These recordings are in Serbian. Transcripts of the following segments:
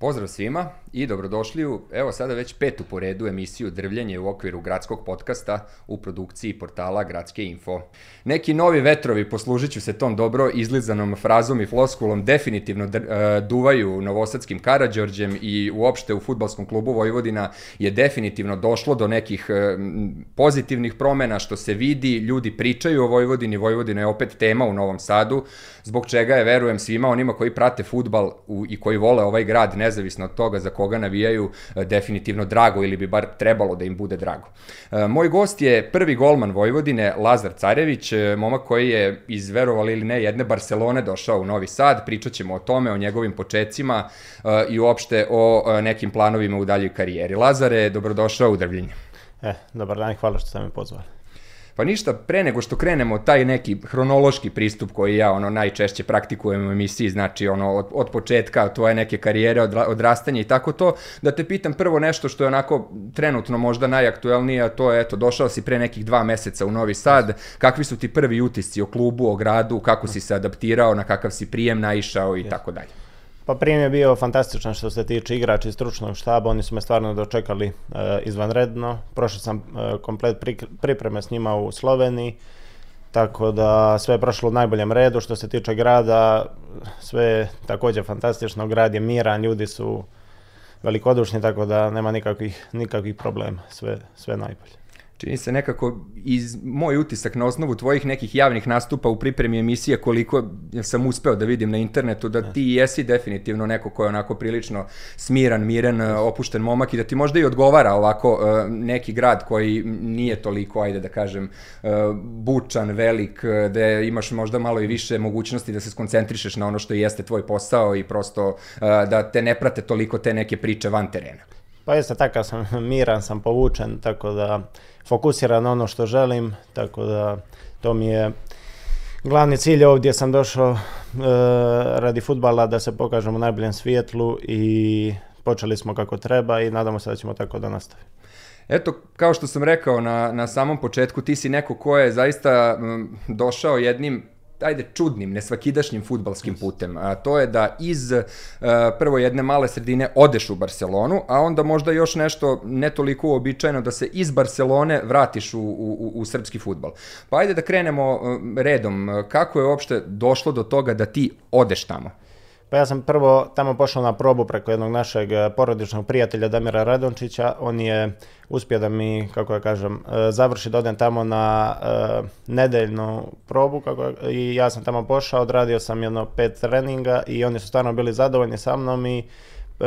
Pozdrav svima i dobrodošli u, evo sada već petu po redu emisiju Drvljenje u okviru gradskog podcasta u produkciji portala Gradske info. Neki novi vetrovi, poslužit ću se tom dobro izlizanom frazom i floskulom, definitivno dr, e, duvaju novosadskim Karadžorđem i uopšte u futbalskom klubu Vojvodina je definitivno došlo do nekih e, pozitivnih promena što se vidi, ljudi pričaju o Vojvodini, Vojvodina je opet tema u Novom Sadu, zbog čega je, verujem, svima onima koji prate futbal u, i koji vole ovaj grad, ne nezavisno od toga za koga navijaju, e, definitivno drago ili bi bar trebalo da im bude drago. E, moj gost je prvi golman Vojvodine, Lazar Carević, e, momak koji je iz, verovali ili ne, jedne Barcelone došao u Novi Sad, pričat ćemo o tome, o njegovim počecima i uopšte o nekim planovima u daljoj karijeri. Lazare, dobrodošao u Drvljenje. E, dobar dan, hvala što ste me pozvali. Pa ništa, pre nego što krenemo taj neki hronološki pristup koji ja ono najčešće praktikujem u emisiji, znači ono od, od početka tvoje neke karijere, od, odrastanja i tako to, da te pitam prvo nešto što je onako trenutno možda najaktuelnije, a to je eto, došao si pre nekih dva meseca u Novi Sad, kakvi su ti prvi utisci o klubu, o gradu, kako si se adaptirao, na kakav si prijem naišao i tako dalje. Pa prijem je bio fantastičan što se tiče igrača i stručnog štaba, oni su me stvarno dočekali e, izvanredno. Prošao sam e, komplet pri, pripreme s njima u Sloveniji, tako da sve je prošlo u najboljem redu. Što se tiče grada, sve je također fantastično, grad je miran, ljudi su velikodušni, tako da nema nikakvih, nikakvih problema, sve, sve najbolje čini se nekako iz moj utisak na osnovu tvojih nekih javnih nastupa u pripremi emisije koliko sam uspeo da vidim na internetu da ti jesi definitivno neko ko je onako prilično smiran, miren, e, opušten momak i da ti možda i odgovara ovako e, neki grad koji nije toliko ajde da kažem e, bučan, velik, da imaš možda malo i više mogućnosti da se skoncentrišeš na ono što jeste tvoj posao i prosto da te ne prate toliko te neke priče van terena. Pa jeste, takav sam, miran sam, povučen, tako da fokusiran na ono što želim, tako da to mi je glavni cilj ovdje sam došao e, radi futbala da se pokažemo u najboljem svijetlu i počeli smo kako treba i nadamo se da ćemo tako da nastavimo. Eto, kao što sam rekao na, na samom početku, ti si neko ko je zaista m, došao jednim ajde, čudnim, nesvakidašnjim futbalskim putem. A, to je da iz a, e, prvo jedne male sredine odeš u Barcelonu, a onda možda još nešto ne toliko uobičajeno da se iz Barcelone vratiš u, u, u srpski futbal. Pa ajde da krenemo e, redom. Kako je uopšte došlo do toga da ti odeš tamo? Pa ja sam prvo tamo pošao na probu preko jednog našeg e, porodičnog prijatelja Damira Radončića. On je uspio da mi, kako ja kažem, e, završi da odem tamo na e, nedeljnu probu kako je, i ja sam tamo pošao, odradio sam jedno pet treninga i oni su stvarno bili zadovoljni sa mnom i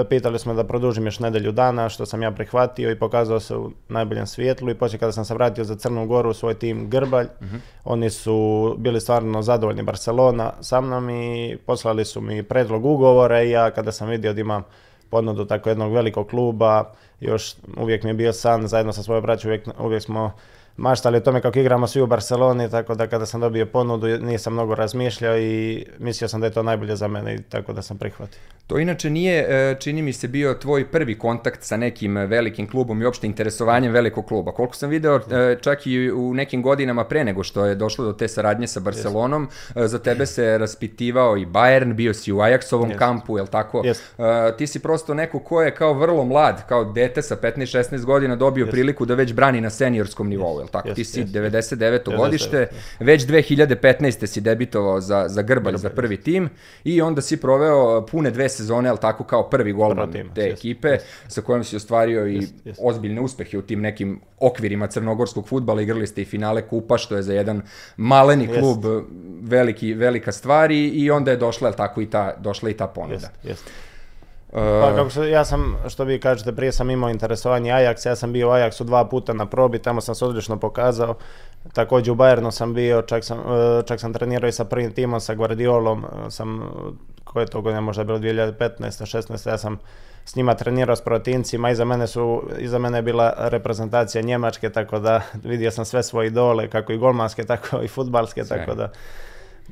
Pitali smo da produžim još nedelju dana, što sam ja prihvatio i pokazao se u najboljem svijetlu. I poslije kada sam se vratio za Crnu Goru, svoj tim Grbalj, uh mhm. -huh. oni su bili stvarno zadovoljni Barcelona sa mnom i poslali su mi predlog ugovora i ja kada sam vidio da imam ponudu tako jednog velikog kluba, još uvijek mi je bio san, zajedno sa svojom braćom uvijek, uvijek smo maštali o tome kako igramo svi u Barceloni, tako da kada sam dobio ponudu nisam mnogo razmišljao i mislio sam da je to najbolje za mene i tako da sam prihvatio. To inače nije, e, čini mi se, bio tvoj prvi kontakt sa nekim e, velikim klubom i opšte interesovanjem velikog kluba. Koliko sam video, e, čak i u nekim godinama pre nego što je došlo do te saradnje sa Barcelonom, yes. za tebe se raspitivao i Bayern, bio si u Ajaxovom yes. kampu, je li tako? Yes. Ti si prosto neko ko je kao vrlo mlad, kao dete sa 15-16 godina dobio priliku da već brani na seniorskom nivou je li tako? Yes, Ti si yes, 99. Yes, godište, yes, već 2015. si debitovao za, za Grbar, yes, za prvi yes. tim i onda si proveo uh, pune dve sezone, je li tako, kao prvi golman Prva te yes, ekipe yes. sa kojom si ostvario i yes. ozbiljne uspehe u tim nekim okvirima crnogorskog futbala, igrali ste i finale kupa, što je za jedan maleni klub uh, veliki, velika stvar i onda je došla, je li tako, i ta, došla i ta ponuda. Yes, yes. Pa e, kako se, ja sam, što vi kažete, prije sam imao interesovanje Ajax, ja sam bio u Ajaxu dva puta na probi, tamo sam se odlično pokazao. Takođe u Bayernu sam bio, čak sam, e, čak sam trenirao i sa prvim timom, sa Guardiolom, e, sam, koje to godine, možda je bilo 2015. 16. ja sam s njima trenirao s protincima, iza mene, su, iza mene je bila reprezentacija Njemačke, tako da vidio sam sve svoje idole, kako i golmanske, tako i futbalske, tako da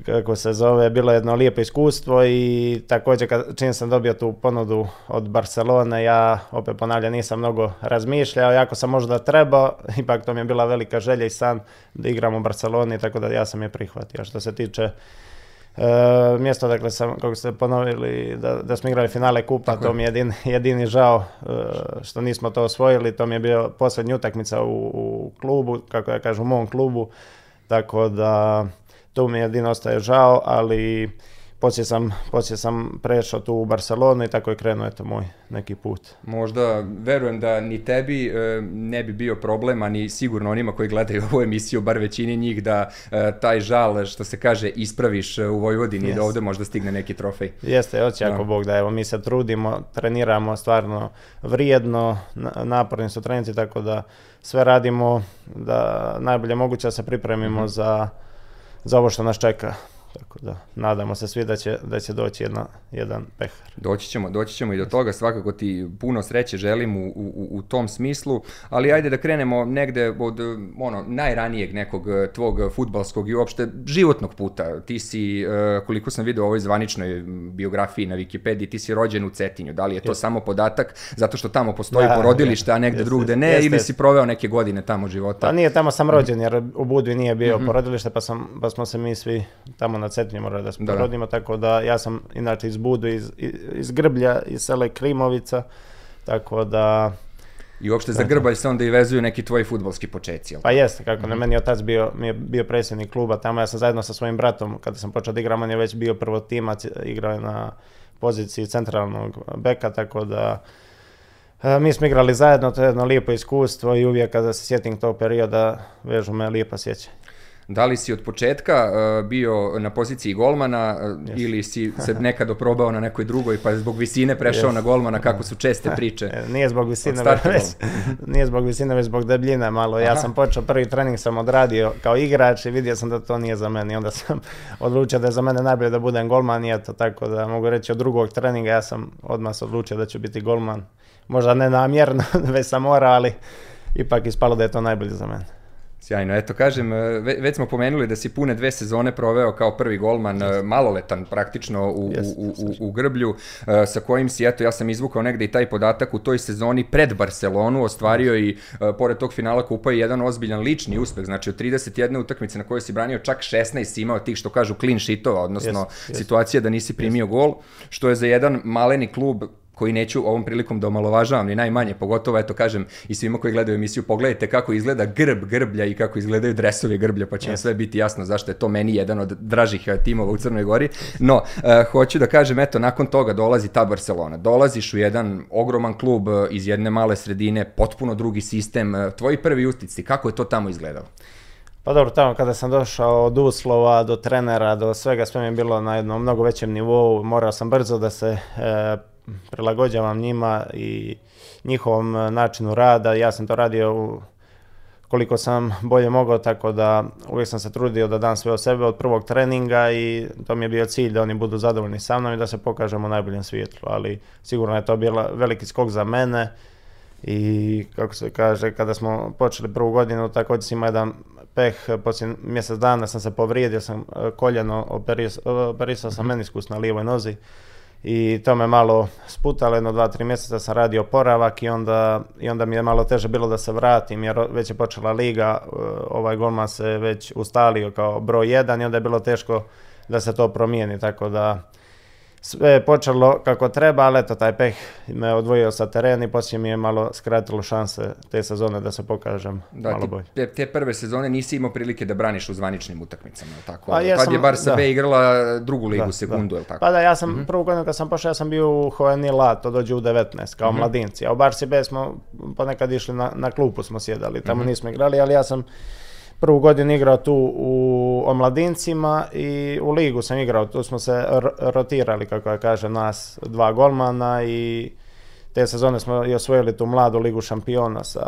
kako se zove, bilo jedno lijepo iskustvo i takođe kad, čim sam dobio tu ponudu od Barcelone, ja opet ponavljam nisam mnogo razmišljao, jako sam možda trebao, ipak to mi je bila velika želja i san da igram u Barceloni, tako da ja sam je prihvatio. Što se tiče e, mjesto, dakle, sam, kako ste ponovili, da, da smo igrali finale kupa, tako to mi je jedin, jedini žao e, što nismo to osvojili, to mi je bio posljednja utakmica u, u klubu, kako ja kažem, u mom klubu, tako da to mi je jedino ostaje žao, ali poslije sam, poslije sam prešao tu u Barcelonu i tako je krenuo eto moj neki put. Možda, verujem da ni tebi e, ne bi bio problema, ni sigurno onima koji gledaju ovu emisiju, bar većini njih, da e, taj žal, što se kaže, ispraviš e, u Vojvodini, da yes. da ovde možda stigne neki trofej. Jeste, hoće ako no. Da. Bog da, evo, mi se trudimo, treniramo stvarno vrijedno, naporni su trenici, tako da sve radimo da najbolje moguće da se pripremimo mm -hmm. za za ovo što nas čeka. Tako da, nadamo se svi da će, da će doći jedna, jedan pehar. Doći ćemo, doći ćemo i do toga, svakako ti puno sreće želim u, u, u tom smislu, ali ajde da krenemo negde od ono, najranijeg nekog eh, tvog futbalskog i uopšte životnog puta. Ti si, eh, koliko sam video u ovoj zvaničnoj biografiji na Wikipediji, ti si rođen u Cetinju. Da li je to jeste. samo podatak zato što tamo postoji da, porodilište, a negde jeste, drugde ne, jeste, ili si proveo neke godine tamo života? Pa nije, tamo sam rođen, jer u Budvi nije bio mm -hmm. porodilište, pa, sam, pa smo se mi svi tamo na od Cetinje mora da se da, da. porodimo, tako da ja sam inače iz Budu, iz, iz Grblja, iz sele Krimovica, tako da I uopšte za Grbalj se onda i vezuju neki tvoji futbolski početci, Ali? Pa jeste, kako mm -hmm. ne, mhm. meni otac bio, mi je bio predsjednik kluba tamo, ja sam zajedno sa svojim bratom, kada sam počeo da igram, on je već bio prvo prvotimac, igrao je na poziciji centralnog beka, tako da e, mi smo igrali zajedno, to je jedno lijepo iskustvo i uvijek kada se sjetim tog perioda vežu me lijepa sjećanja da li si od početka eh, bio na poziciji golmana yes. Eh, ili si se nekad oprobao na nekoj drugoj pa zbog visine prešao yes. na golmana kako su česte priče. E, nije zbog visine već, nije zbog visine već zbog debljina malo. Aha. Ja sam počeo prvi trening sam odradio kao igrač i vidio sam da to nije za mene i onda sam odlučio da je za mene najbolje da budem golman i eto tako da mogu reći od drugog treninga ja sam odmah se odlučio da ću biti golman. Možda ne namjerno, već sam morao, ali ipak ispalo da je to najbolje za mene. Sjajno, eto kažem, e, već smo pomenuli da si pune dve sezone proveo kao prvi golman, e, maloletan praktično u, u, u, u Grblju, e, sa kojim si, eto ja sam izvukao negde i taj podatak, u toj sezoni pred Barcelonu ostvario i pored tog finala kupa i jedan ozbiljan lični uspeh, znači od 31 utakmice na kojoj si branio čak 16 imao tih što kažu clean sheetova, odnosno yes, yes. situacija da nisi primio yes. gol, što je za jedan maleni klub koji neću ovom prilikom da omalovažavam ni najmanje, pogotovo eto kažem i svima koji gledaju emisiju, pogledajte kako izgleda grb grblja i kako izgledaju dresovi grblja, pa će vam sve biti jasno zašto je to meni jedan od dražih eh, timova u Crnoj Gori. No, uh, hoću da kažem, eto, nakon toga dolazi ta Barcelona, dolaziš u jedan ogroman klub eh, iz jedne male sredine, potpuno drugi sistem, tvoji prvi ustici, kako je to tamo izgledalo? Pa dobro, tamo kada sam došao od uslova do trenera, do svega, sve mi je bilo na jednom mnogo većem nivou, morao sam brzo da se e, prilagođavam njima i njihovom e, načinu rada. Ja sam to radio u koliko sam bolje mogao, tako da uvijek sam se trudio da dam sve od sebe od prvog treninga i to mi je bio cilj da oni budu zadovoljni sa mnom i da se pokažemo u najboljem svijetlu, ali sigurno je to bila veliki skok za mene i kako se kaže, kada smo počeli prvu godinu, također sam imao jedan peh, poslije mjesec dana sam se povrijedio, sam e, koljeno operisao, operisao sam mhm. meniskus na lijevoj nozi, i to me malo sputalo, jedno dva, tri mjeseca sam radio poravak i onda, i onda mi je malo teže bilo da se vratim jer već je počela liga, e, ovaj golman se već ustalio kao broj jedan i onda je bilo teško da se to promijeni, tako da sve je počelo kako treba, ali eto, taj peh me odvojio sa terena i poslije mi je malo skratilo šanse te sezone da se pokažem da, malo ti, bolje. Te, te, prve sezone nisi imao prilike da braniš u zvaničnim utakmicama, je tako? Pa, ja Tad sam, je Barca da. B igrala drugu ligu da, da. sekundu, da. je tako? Pa da, ja sam, mm -hmm. prvu godinu kad sam pošao, ja sam bio u Hoveni La, to dođe u 19, kao mm -hmm. mladinci. A u Barci B smo ponekad išli na, na klupu, smo sjedali, tamo mm -hmm. nismo igrali, ali ja sam prvu godinu igrao tu u omladincima i u ligu sam igrao, tu smo se rotirali, kako ja kažem, nas dva golmana i te sezone smo i osvojili tu mladu ligu šampiona sa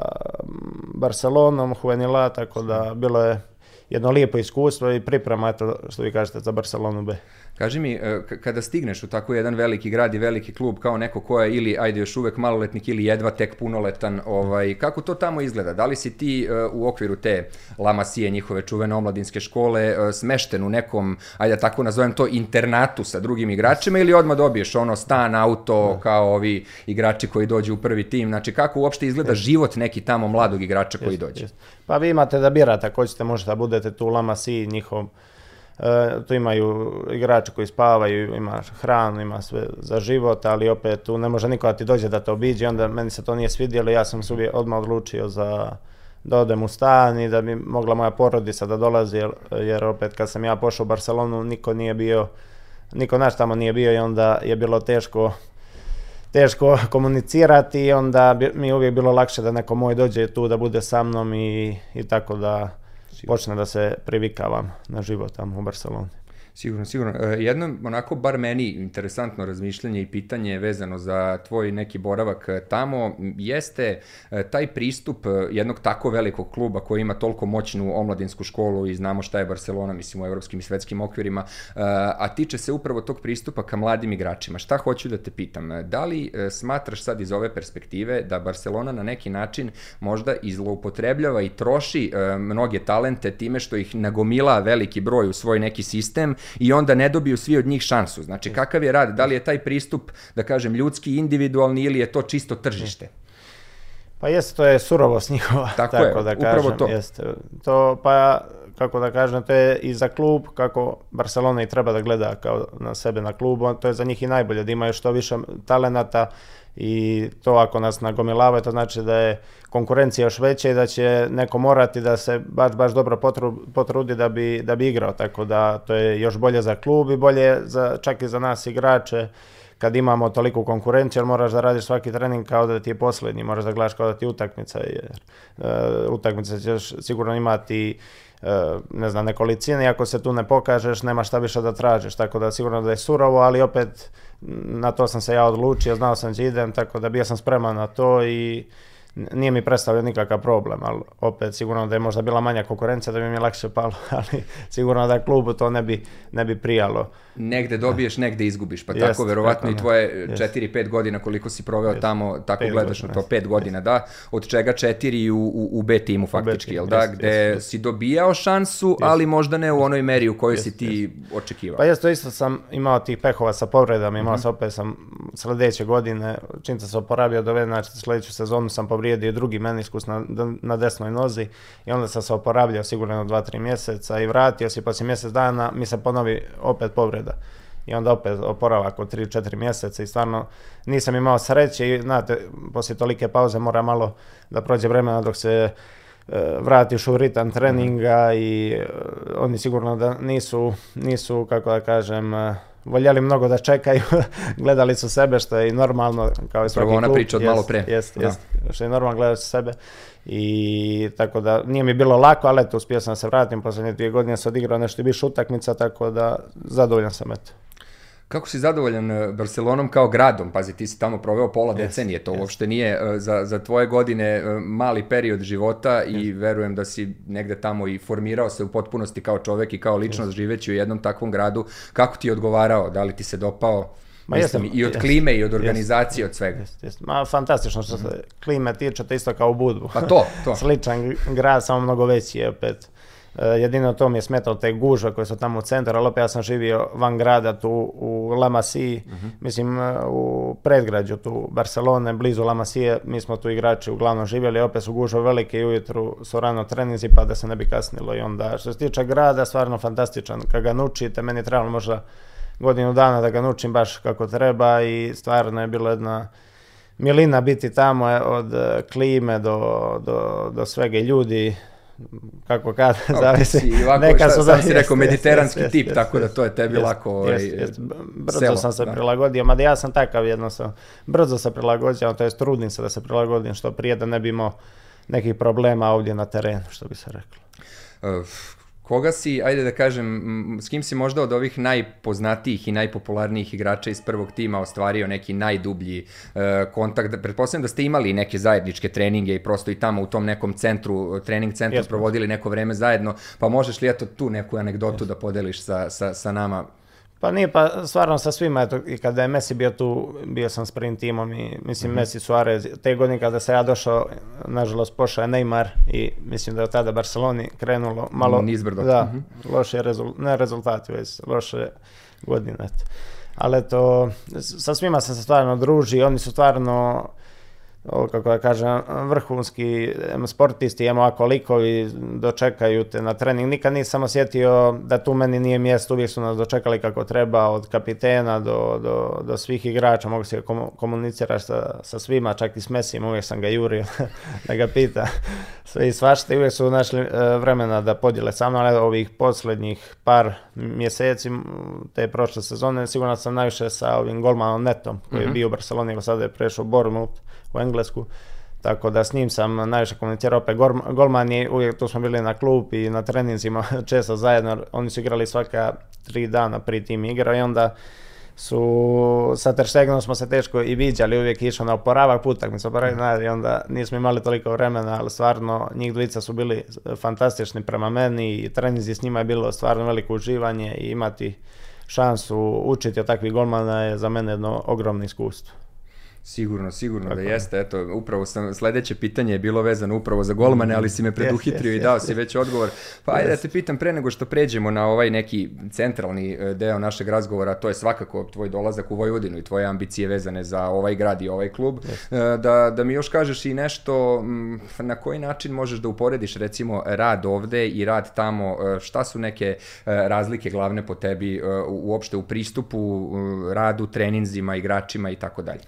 Barcelonom, Juvenila, tako da bilo je jedno lijepo iskustvo i priprema, eto, što vi kažete, za Barcelonu B. Kaži mi, e, kada stigneš u tako jedan veliki grad i veliki klub kao neko ko je ili, ajde još uvek maloletnik ili jedva tek punoletan, ovaj, kako to tamo izgleda? Da li si ti e, u okviru te Lamasije, njihove čuvene omladinske škole, e, smešten u nekom, ajde da tako nazovem to, internatu sa drugim igračima ili odmah dobiješ ono stan, auto, da. kao ovi igrači koji dođu u prvi tim? Znači, kako uopšte izgleda život neki tamo mladog igrača koji dođe? Pa vi imate da birate, ako ćete da budete tu u Lamasiji, njihovom E, tu imaju igrače koji spavaju, ima hranu, ima sve za život, ali opet tu ne može niko da ti dođe da te obiđe, onda meni se to nije svidjelo, ja sam se odmah odlučio za da odem u stan i da bi mogla moja porodica da dolazi, jer, jer opet kad sam ja pošao u Barcelonu, niko nije bio, niko naš tamo nije bio i onda je bilo teško teško komunicirati i onda bi, mi je uvijek bilo lakše da neko moj dođe tu da bude sa mnom i, i tako da počne da se privikavam na život tamo u Barceloni. Sigurno, sigurno. E, jedno, onako, bar meni interesantno razmišljanje i pitanje vezano za tvoj neki boravak e, tamo, jeste e, taj pristup jednog tako velikog kluba koji ima toliko moćnu omladinsku školu i znamo šta je Barcelona, mislim, u evropskim i svetskim okvirima, a tiče se upravo tog pristupa ka mladim igračima. Šta hoću da te pitam? Da li smatraš sad iz ove perspektive da Barcelona na neki način možda i zloupotrebljava i troši mnoge talente time što ih nagomila veliki broj u svoj neki sistem, i onda ne dobiju svi od njih šansu. Znači, kakav je rad? Da li je taj pristup, da kažem, ljudski, individualni ili je to čisto tržište? Pa jeste, to je surovost njihova, tako, tako je, da kažem. Upravo to. Jeste. to pa, kako da kažem, to je i za klub, kako Barcelona i treba da gleda kao na sebe na klubu, to je za njih i najbolje, da imaju što više talenata, i to ako nas nagomilava, to znači da je konkurencija još veća i da će neko morati da se baš, baš dobro potrudi da bi, da bi igrao, tako da to je još bolje za klub i bolje za, čak i za nas igrače kad imamo toliku konkurenciju, jer moraš da radiš svaki trening kao da ti je poslednji, moraš da gledaš kao da ti je utakmica, jer uh, e, utakmica ćeš sigurno imati E, ne znam, nekolicini, ako se tu ne pokažeš, nema šta više da tražiš, tako da sigurno da je surovo, ali opet na to sam se ja odlučio, znao sam gdje da idem, tako da bio sam spreman na to i nije mi predstavljao nikakav problem, ali opet sigurno da je možda bila manja konkurencija da bi mi lakše palo, ali sigurno da klubu to ne bi, ne bi prijalo. Negde dobiješ, negde izgubiš, pa tako verovatno i tvoje 4-5 godina koliko si proveo jest, tamo, tako gledaš na to, 5 godina, jest. da, od čega 4 u, u, u B timu faktički, jel da, gde si dobijao šansu, ali možda ne u onoj meri u kojoj si ti očekivao. Pa jes, to isto sam imao tih pehova sa povredama, imao mm -hmm. sam opet sam sledeće godine, čim sam se oporavio, doveden, znači sledeću sezonu sam povredio povrijedio drugi meniskus na, na desnoj nozi i onda sam se oporavljao sigurno 2-3 mjeseca i vratio se poslije mjesec dana mi se ponovi opet povreda i onda opet oporavak od 3-4 mjeseca i stvarno nisam imao sreće i znate, poslije tolike pauze mora malo da prođe vremena dok se e, vratiš u ritam treninga i e, oni sigurno da nisu, nisu kako da kažem, e, voljeli mnogo da čekaju, gledali su sebe, što je i normalno, kao i svaki Prvo ona klub. priča od jest, malo pre. Jest, da. jest, što je normalno, gledali su sebe. I tako da nije mi bilo lako, ali eto, uspio sam da se vratim, poslednje dvije godine sam odigrao nešto više utakmica, tako da zadovoljan sam eto. Kako si zadovoljan e, Barcelonom kao gradom? Pazi, ti si tamo proveo pola yes, decenije, to yes. uopšte nije e, za, za tvoje godine e, mali period života yes. i verujem da si negde tamo i formirao se u potpunosti kao čovek i kao ličnost yes. živeći u jednom takvom gradu. Kako ti je odgovarao? Da li ti se dopao? Ma Mislim, i od klime, i od organizacije, jest, od svega. Jest, jest. Ma, fantastično što se mhm. klime tiče, to isto kao u Budvu. Pa to, to. Sličan grad, samo mnogo veći je opet. E, jedino to mi je smetalo te gužve koje su tamo u centru, ali opet ja sam živio van grada tu u Lamasiji, uh -huh. mislim e, u predgrađu tu Barcelone, blizu Lamasije, mi smo tu igrači uglavnom živjeli, opet su gužve velike i ujutru su rano trenizi pa da se ne bi kasnilo i onda što se tiče grada, stvarno fantastičan, kad ga nučite, meni je trebalo možda godinu dana da ga nučim baš kako treba i stvarno je bilo jedna milina biti tamo e, od klime do, do, do svega ljudi kako kada, zavisi. Neka su da si rekao mediteranski tip, tako da to je tebi lako ovaj, Brzo sam se da. prilagodio, mada ja sam takav jednostavno. Brzo se prilagođavam, to jest trudim se da se prilagodim što prije da ne bimo nekih problema ovdje na terenu, što bi se reklo. Koga si, ajde da kažem, s kim si možda od ovih najpoznatijih i najpopularnijih igrača iz prvog tima ostvario neki najdublji e, kontakt? Da, pretpostavljam da ste imali neke zajedničke treninge i prosto i tamo u tom nekom centru, e, trening centru yes, provodili neko vreme zajedno, pa možeš li eto tu neku anegdotu yes. da podeliš sa, sa, sa nama Pa nije, pa stvarno sa svima, eto, i kada je Messi bio tu, bio sam s prvim timom i mislim mm -hmm. Messi, Suarez, te godine kada sam ja došao, nažalost pošao je Neymar i mislim da je od tada Barceloni krenulo malo... Nizbrdo. Da, mm -hmm. loše rezul, ne rezultati, već loše godine, eto. Ali eto, sa svima sam se stvarno druži, oni su stvarno ovo kako da kažem, vrhunski sportisti, jem ovako likovi dočekaju te na trening. Nikad nisam osjetio da tu meni nije mjesto, uvijek su nas dočekali kako treba, od kapitena do, do, do svih igrača, mogu se komuniciraš sa, sa svima, čak i s Mesim, uvijek sam ga jurio da ga pita sve i svašta uvijek su našli e, vremena da podijele sa mnom, ali ovih posljednjih par mjeseci te prošle sezone, sigurno sam najviše sa ovim golmanom Netom, koji je mhm. bio u Barceloni, pa sada je prešao Bormut u Englesku. Tako da s njim sam najviše komentirao, opet golman je, uvijek tu smo bili na klub i na treninzima često zajedno, oni su igrali svaka tri dana pri tim igra i onda su sa Terštegnom smo se teško i viđali, uvijek išao na oporavak putak mi se oporavio i onda nismo imali toliko vremena, ali stvarno njih dvojica su bili fantastični prema meni i treninzi s njima je bilo stvarno veliko uživanje i imati šansu učiti od takvih golmana je za mene jedno ogromno iskustvo. Sigurno, sigurno da Tako da jeste. Eto, upravo sam, sledeće pitanje je bilo vezano upravo za golmane, ali si me mm, preduhitrio yes, yes, i dao yes, si već odgovor. Pa ajde da te pitam pre nego što pređemo na ovaj neki centralni e, deo našeg razgovora, to je svakako tvoj dolazak u Vojvodinu i tvoje ambicije vezane za ovaj grad i ovaj klub, yes. E, da, da mi još kažeš i nešto mm, na koji način možeš da uporediš recimo rad ovde i rad tamo, e, šta su neke razlike glavne po tebi uopšte u pristupu, radu, treninzima, igračima i tako dalje?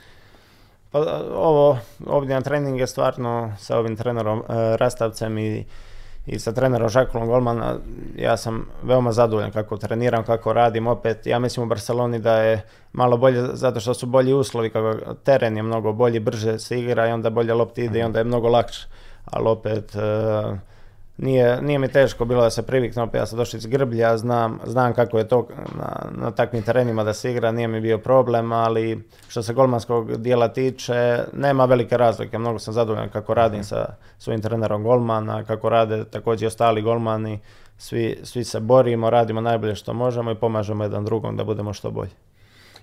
Pa ovo, ovdje na trening je stvarno sa ovim trenerom e, Rastavcem i i sa trenerom Žakulom Golmana ja sam veoma zadovoljan kako treniram, kako radim. Opet, ja mislim u Barceloni da je malo bolje zato što su bolji uslovi, kako teren je mnogo bolji, brže se igra i onda bolje lopti ide i mhm. onda je mnogo lakše. Ali opet, e, nije, nije mi teško bilo da se priviknem, opet ja sam došao iz Grblja, znam, znam kako je to na, na takvim terenima da se igra, nije mi bio problem, ali što se golmanskog dijela tiče, nema velike razlike, mnogo sam zadovoljan kako radim sa svojim trenerom golmana, kako rade takođe i ostali golmani, svi, svi se borimo, radimo najbolje što možemo i pomažemo jedan drugom da budemo što bolji.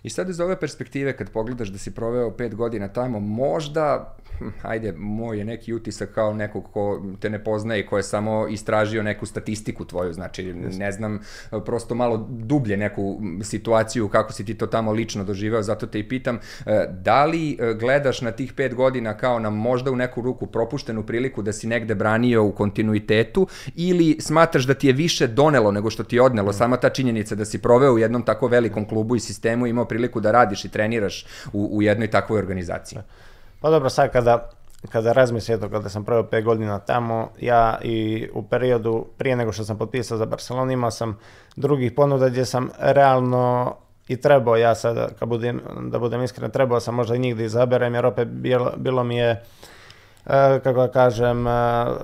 I sad iz ove perspektive kad pogledaš da si proveo pet godina tamo, možda, hm, ajde, moj je neki utisak kao nekog ko te ne poznaje, ko je samo istražio neku statistiku tvoju, znači ne znam, prosto malo dublje neku situaciju, kako si ti to tamo lično doživeo, zato te i pitam, e, da li e, gledaš na tih pet godina kao na možda u neku ruku propuštenu priliku da si negde branio u kontinuitetu ili smatraš da ti je više donelo nego što ti je odnelo, mm. sama ta činjenica da si proveo u jednom tako velikom klubu i sistemu imao priliku da radiš i treniraš u, u jednoj takvoj organizaciji. Pa dobro, sad kada kada razmislim, eto, kada sam proveo 5 godina tamo, ja i u periodu prije nego što sam potpisao za Barcelonu imao sam drugih ponuda gdje sam realno i trebao ja sada, kad budem, da budem iskren, trebao sam možda i njih da izaberem, jer opet bilo, bilo mi je e, kako da kažem, e,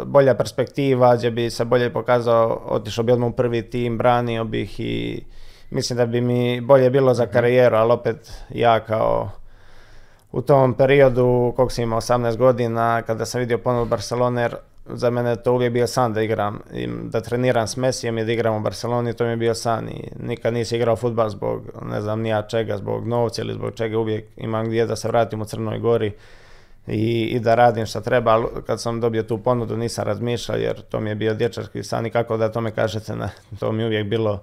bolja perspektiva, gdje bi se bolje pokazao, otišao bi odmah u prvi tim, branio bih i mislim da bi mi bolje bilo za karijeru, ali opet ja kao u tom periodu, koliko sam imao 18 godina, kada sam vidio ponovno Barcelona, jer za mene to uvijek bio san da igram, da treniram s Mesijem i da igram u Barceloni, to mi je bio san i nikad nisi igrao futbal zbog ne znam nija čega, zbog novca ili zbog čega, uvijek imam gdje da se vratim u Crnoj Gori i, i da radim šta treba, ali kad sam dobio tu ponudu nisam razmišljao jer to mi je bio dječarski san i kako da tome kažete, na, to mi je uvijek bilo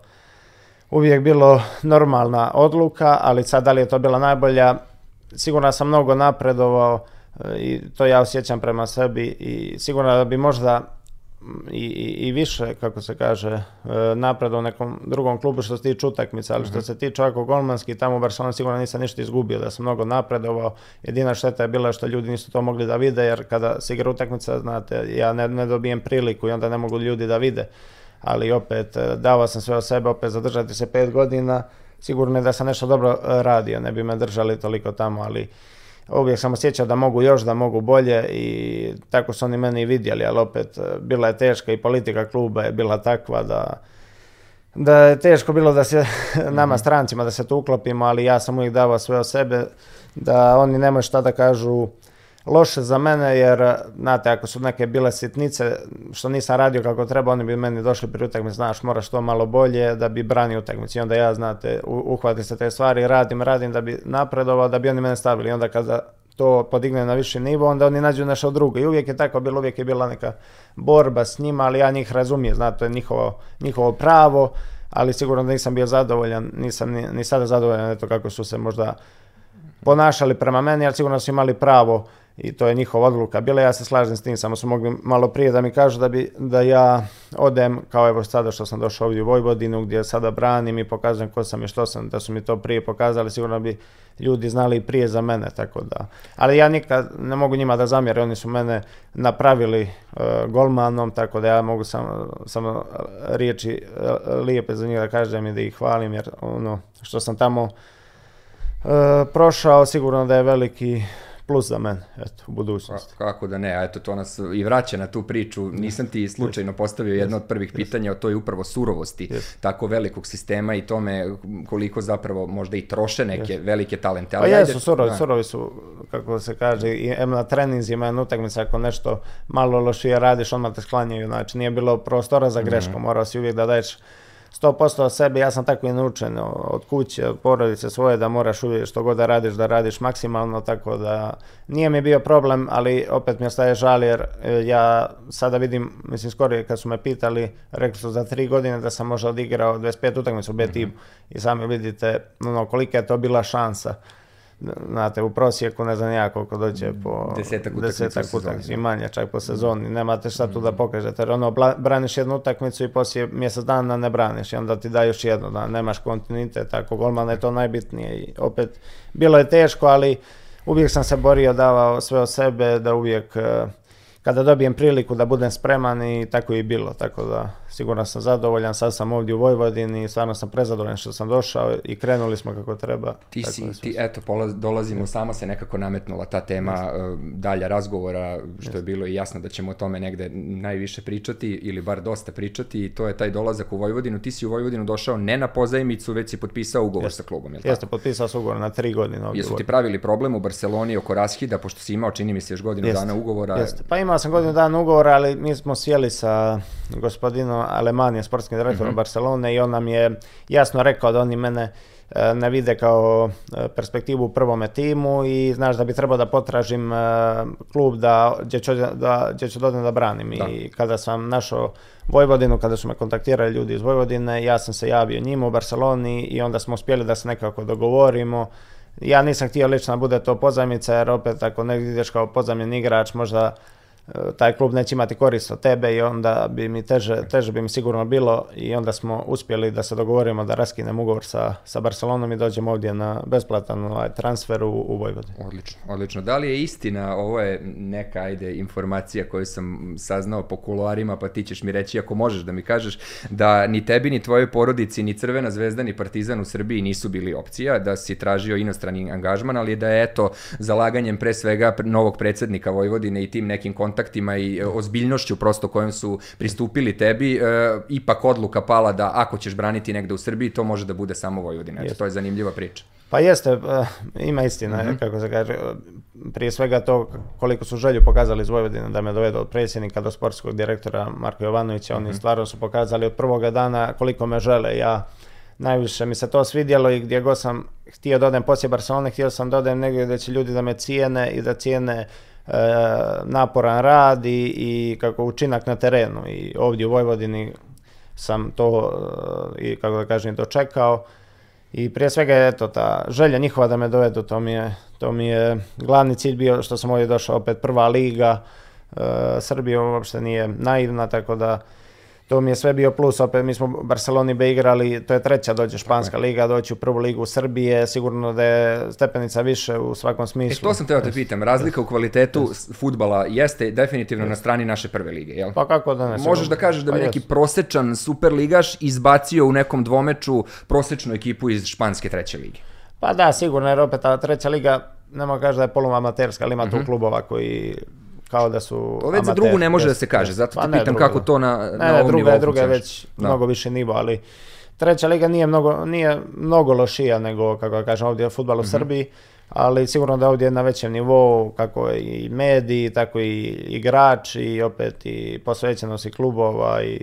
uvijek bilo normalna odluka, ali sad da li je to bila najbolja, sigurno sam mnogo napredovao e, i to ja osjećam prema sebi i sigurno da bi možda mm, i, i, i više, kako se kaže, e, napredao u nekom drugom klubu što se tiče utakmica, ali što mhm. se tiče ovako golmanski, tamo u Barcelona sigurno nisam ništa izgubio, da sam mnogo napredovao. Jedina šteta je bila što ljudi nisu to mogli da vide, jer kada se igra utakmica, znate, ja ne, ne dobijem priliku i onda ne mogu ljudi da vide ali opet e, davao sam sve od sebe, opet zadržati se pet godina, sigurno je da sam nešto dobro e, radio, ne bi me držali toliko tamo, ali uvijek sam osjećao da mogu još, da mogu bolje i tako su oni meni i vidjeli, ali opet e, bila je teška i politika kluba je bila takva da da je teško bilo da se nama mhm. strancima da se tu uklopimo, ali ja sam uvijek davao sve od sebe, da oni nemaju šta da kažu loše za mene jer, eh, znate, ako su neke bile sitnice što nisam radio kako treba, oni bi meni došli pri utakmici, znaš, moraš to malo bolje da bi branio utakmicu. I onda ja, znate, uhvatim se te stvari, radim, radim da bi napredovao, da bi oni mene stavili. I onda kada to podigne na viši nivo, onda oni nađu nešto drugo. I uvijek je tako bilo, uvijek je bila neka borba s njima, ali ja njih razumijem, znate, to je njihovo, njihovo pravo, ali sigurno da nisam bio zadovoljan, nisam ni, ni sada zadovoljan eto kako su se možda ponašali prema meni, ali sigurno su imali pravo i to je njihova odluka bila, ja se slažem s tim, samo su mogli malo prije da mi kažu da, bi, da ja odem, kao evo sada što sam došao ovdje u Vojvodinu, gdje sada branim i pokazujem ko sam i što sam, da su mi to prije pokazali, sigurno bi ljudi znali i prije za mene, tako da. Ali ja nikad ne mogu njima da zamjere, oni su mene napravili uh, golmanom, tako da ja mogu samo sam e, riječi uh, lijepe za njih da kažem i da ih hvalim, jer ono što sam tamo uh, prošao, sigurno da je veliki plus za mene, eto, u budućnosti. kako da ne, eto, to nas i vraća na tu priču. Nisam ti slučajno postavio jedno od prvih pitanja o toj upravo surovosti tako velikog sistema i tome koliko zapravo možda i troše neke velike talente. Pa Ali pa jesu, surovi, da. surovi su, kako se kaže, i, na treninzima, na utakmica, ako nešto malo lošije radiš, odmah te sklanjaju, znači nije bilo prostora za mhm. grešku, mm -hmm. morao si uvijek da daješ 100% sebe, ja sam tako i naučen od kuće, od porodice svoje, da moraš uvijek što god da radiš, da radiš maksimalno, tako da nije mi bio problem, ali opet mi ostaje žal jer e, ja sada vidim, mislim skoro kad su me pitali, rekli su za tri godine da sam možda odigrao 25 utakmica u B mhm. timu mm -hmm. i sami vidite ono, kolika je to bila šansa znate, u prosjeku ne znam ja koliko dođe po desetak utakmica, desetak utakmica i da. manje čak po sezoni. Mm. Nemate šta tu da mm. pokažete, jer ono, braniš jednu utakmicu i poslije mjesec dana ne braniš i onda ti da još jednu, da nemaš kontinuitet, ako golman je to najbitnije. I opet, bilo je teško, ali uvijek sam se borio, davao sve od sebe, da uvijek eh, kada dobijem priliku da budem spreman i tako i bilo, tako da Sigurno sam zadovoljan, sad sam ovdje u Vojvodini, stvarno sam prezadovoljan što sam došao i krenuli smo kako treba. Ti da si, tako ti, eto, polaz, dolazimo, sama se nekako nametnula ta tema e, dalja razgovora, što je bilo i jasno da ćemo o tome negde najviše pričati ili bar dosta pričati i to je taj dolazak u Vojvodinu. Ti si u Vojvodinu došao ne na pozajmicu, već si potpisao ugovor Just. sa klubom, je li Jeste, potpisao sam ugovor na tri godine ovdje. Jesu ti pravili problem u Barceloni oko raskida, pošto si imao, čini mi se, još godinu Just. dana ugovora? Jeste, pa imao sam godinu dana ugovora, ali mi smo sjeli sa gospodinom Alemanija, sportskim direktorom mm -hmm. Barcelone i on nam je jasno rekao da oni mene e, ne vide kao e, perspektivu u prvome timu i znaš da bi trebao da potražim e, klub da, gdje ću, da, gdje ću da branim. Da. I kada sam našao Vojvodinu, kada su me kontaktirali ljudi iz Vojvodine, ja sam se javio njima u Barceloni i onda smo uspjeli da se nekako dogovorimo. Ja nisam htio lično da bude to pozajmica jer opet ako ne ideš kao pozajmljen igrač možda E, taj klub neće imati korist od tebe i onda bi mi teže, teže bi mi sigurno bilo i onda smo uspjeli da se dogovorimo da raskinem ugovor sa, sa Barcelonom i dođemo ovdje na besplatan ovaj, transfer u, u Vojvodini. Odlično, odlično. Da li je istina, ovo je neka ajde informacija koju sam saznao po kuloarima, pa ti ćeš mi reći ako možeš da mi kažeš da ni tebi ni tvojoj porodici ni Crvena zvezda ni Partizan u Srbiji nisu bili opcija, da si tražio inostrani angažman, ali da je eto zalaganjem pre svega novog predsednika Vojvodine i tim nekim kontaktima kontaktima i e, ozbiljnošću prosto kojom su pristupili tebi, e, ipak odluka pala da ako ćeš braniti negde u Srbiji, to može da bude samo Vojvodina. Eto, to je zanimljiva priča. Pa jeste, e, ima istina, mm -hmm. kako se kaže, prije svega to koliko su želju pokazali iz Vojvodine da me dovedu od predsjednika do sportskog direktora Marko Jovanovića, mm -hmm. oni mhm. stvarno su pokazali od prvoga dana koliko me žele, ja najviše mi se to svidjelo i gdje god sam htio da odem poslije Barcelone, htio sam da odem negdje da će ljudi da me cijene i da cijene uh, E, naporan rad i, i kako učinak na terenu i ovdje u Vojvodini sam to e, i kako da kažem dočekao i prije svega je to ta želja njihova da me dovedu to mi je, to mi je glavni cilj bio što sam ovdje došao opet prva liga e, Srbija uopšte nije naivna tako da to mi je sve bio plus, opet mi smo u Barceloni be igrali, to je treća dođe Španska okay. liga, doći u prvu ligu Srbije, sigurno da je stepenica više u svakom smislu. E to sam teo da te pitam, razlika u kvalitetu yes. futbala jeste definitivno yes. na strani naše prve lige, jel? Pa kako da ne? Možeš da kažeš da bi pa neki yes. prosečan superligaš izbacio u nekom dvomeču prosečnu ekipu iz Španske treće lige? Pa da, sigurno, jer opet ta treća liga, nema da kaži da je poluamaterska, ali ima tu mm -hmm. klubova koji kao da su To već za drugu ne može da se kaže, zato te pa pitam kako to na, na ne, ovom druga, nivou druga je već da. mnogo više nivo, ali treća liga nije mnogo, nije mnogo lošija nego, kako ja kažem, ovdje je futbal u mhm. Srbiji, ali sigurno da ovdje je na većem nivou, kako i mediji, tako i igrač i opet i posvećenost i klubova i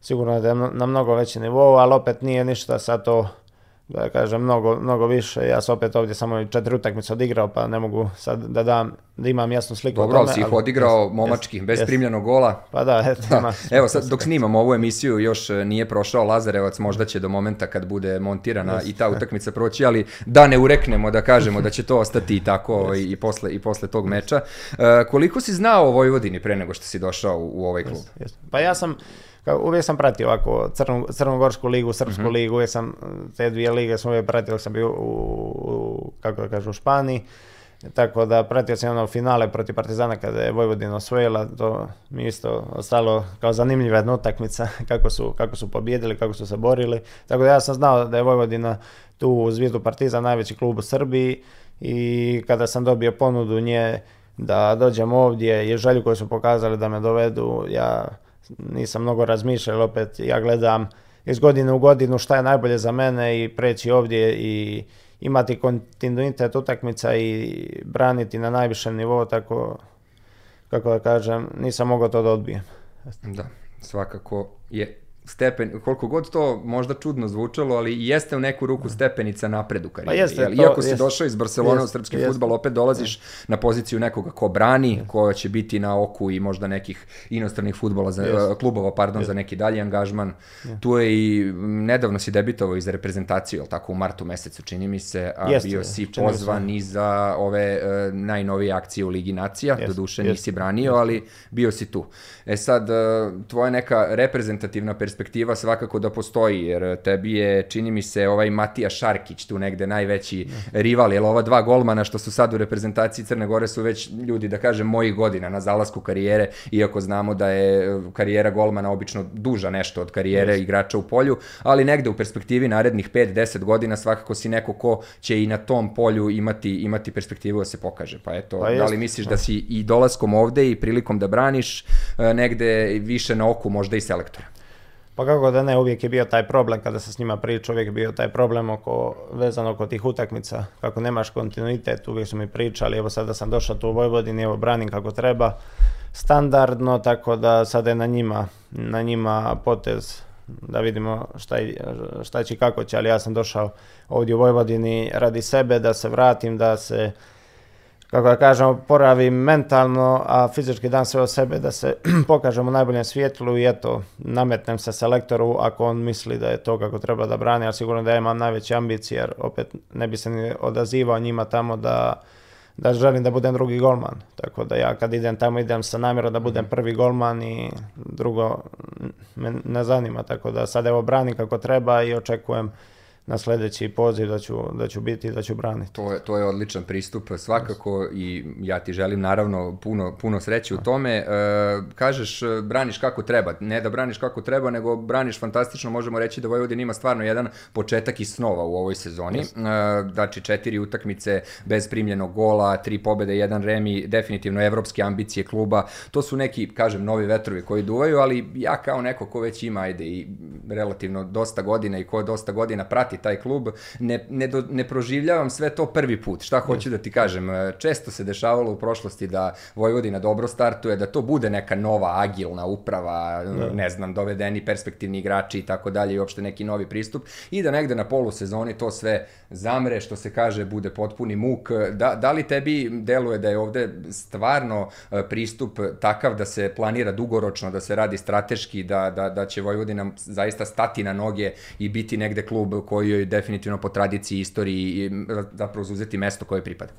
sigurno da je na mnogo većem nivou, ali opet nije ništa sa to da kažem, mnogo, mnogo više. Ja sam opet ovdje samo četiri utakmice odigrao, pa ne mogu sad da dam, da imam jasnu sliku Dobro, o tome. Dobro, si ih odigrao jes, momački, jes, bez jes. primljenog gola. Pa da, eto, da. Evo, sad, dok snimam ovu emisiju, još e, nije prošao Lazarevac, možda će do momenta kad bude montirana i ta utakmica proći, ali da ne ureknemo, da kažemo da će to ostati i tako ovaj, i, posle, i posle tog meča. Uh, koliko si znao o Vojvodini pre nego što si došao u, u ovaj klub? Pa ja sam Kao, uvijek sam pratio ovako crno, crnogorsku ligu, srpsku mm-hmm. ligu, uvijek sam, te dvije lige sam uvijek pratio, sam bio u, u kako da kažu, u Španiji. Tako da pratio sam ono finale protiv Partizana kada je Vojvodina osvojila, to mi isto ostalo kao zanimljiva jedna utakmica, kako su, kako su pobjedili, kako su se borili. Tako da ja sam znao da je Vojvodina tu u Zvijezdu Partizan najveći klub u Srbiji i kada sam dobio ponudu nje da dođem ovdje i želju koju su pokazali da me dovedu, ja nisam mnogo razmišljao, opet ja gledam iz godine u godinu šta je najbolje za mene i preći ovdje i imati kontinuitet utakmica i braniti na najvišem nivou, tako kako da kažem, nisam mogao to da odbijem. Da, svakako je stepen, koliko god to možda čudno zvučalo, ali jeste u neku ruku da. stepenica napred u karijeri. Pa jeste, jel? Iako si jeste. došao iz Barcelona u srpski jeste. futbal, opet dolaziš jeste. na poziciju nekoga ko brani, ko će biti na oku i možda nekih inostranih futbola, za, jeste. klubova, pardon, jeste. za neki dalji angažman. Jeste. Tu je i, nedavno si debitovao i za reprezentaciju, jel tako, u martu mesecu, čini mi se, a jeste, bio si čini pozvan i za ove uh, najnovije akcije u Ligi Nacija, jeste, doduše jeste. nisi branio, jeste. ali bio si tu. E sad, uh, tvoja neka reprezentativna perspektiva perspektiva svakako da postoji, jer tebi je, čini mi se, ovaj Matija Šarkić tu negde najveći da. rival, jer ova dva golmana što su sad u reprezentaciji Crne Gore su već ljudi, da kažem, mojih godina na zalasku karijere, iako znamo da je e, karijera golmana obično duža nešto od karijere yes. igrača u polju, ali negde u perspektivi narednih 5-10 godina svakako si neko ko će i na tom polju imati, imati perspektivu da se pokaže. Pa eto, pa da li misliš da. da si i dolaskom ovde i prilikom da braniš e, negde više na oku možda i selektora? Pa kako da ne, uvijek je bio taj problem kada se s njima priča, uvijek je bio taj problem oko, vezano oko tih utakmica, kako nemaš kontinuitet, uvijek su mi pričali, evo sada sam došao tu u Vojvodini, evo branim kako treba, standardno, tako da sada je na njima, na njima potez da vidimo šta, šta će kako će, ali ja sam došao ovdje u Vojvodini radi sebe, da se vratim, da se kako ja da kažem, oporavim mentalno, a fizički dan sve o sebe da se pokažem u najboljem svjetlu i eto, nametnem se selektoru ako on misli da je to kako treba da brani, ali sigurno da ja imam najveće ambicije, jer opet ne bi se ni odazivao njima tamo da, da želim da budem drugi golman. Tako da ja kad idem tamo idem sa namjerom da budem mhm. prvi golman i drugo me ne zanima. Tako da sad evo branim kako treba i očekujem na sledeći poziv da ću, da ću biti i da ću braniti. To je, to je odličan pristup svakako i ja ti želim naravno puno, puno sreće u tome. E, kažeš braniš kako treba, ne da braniš kako treba, nego braniš fantastično, možemo reći da Vojvodin ima stvarno jedan početak i snova u ovoj sezoni. Yes. E, znači četiri utakmice bez primljenog gola, tri pobede, jedan remi, definitivno evropske ambicije kluba. To su neki, kažem, novi vetrovi koji duvaju, ali ja kao neko ko već ima, ajde, i relativno dosta godina i ko dosta godina prati prati taj klub, ne, ne, do, ne proživljavam sve to prvi put. Šta hoću da ti kažem, e, često se dešavalo u prošlosti da Vojvodina dobro startuje, da to bude neka nova agilna uprava, ne, da. ne znam, dovedeni perspektivni igrači i tako dalje i uopšte neki novi pristup i da negde na polusezoni to sve zamre, što se kaže, bude potpuni muk. Da, da li tebi deluje da je ovde stvarno e, pristup takav da se planira dugoročno, da se radi strateški, da, da, da će Vojvodina zaista stati na noge i biti negde klub koji koji joj definitivno po tradiciji, istoriji zapravo zauzeti mesto koje pripada.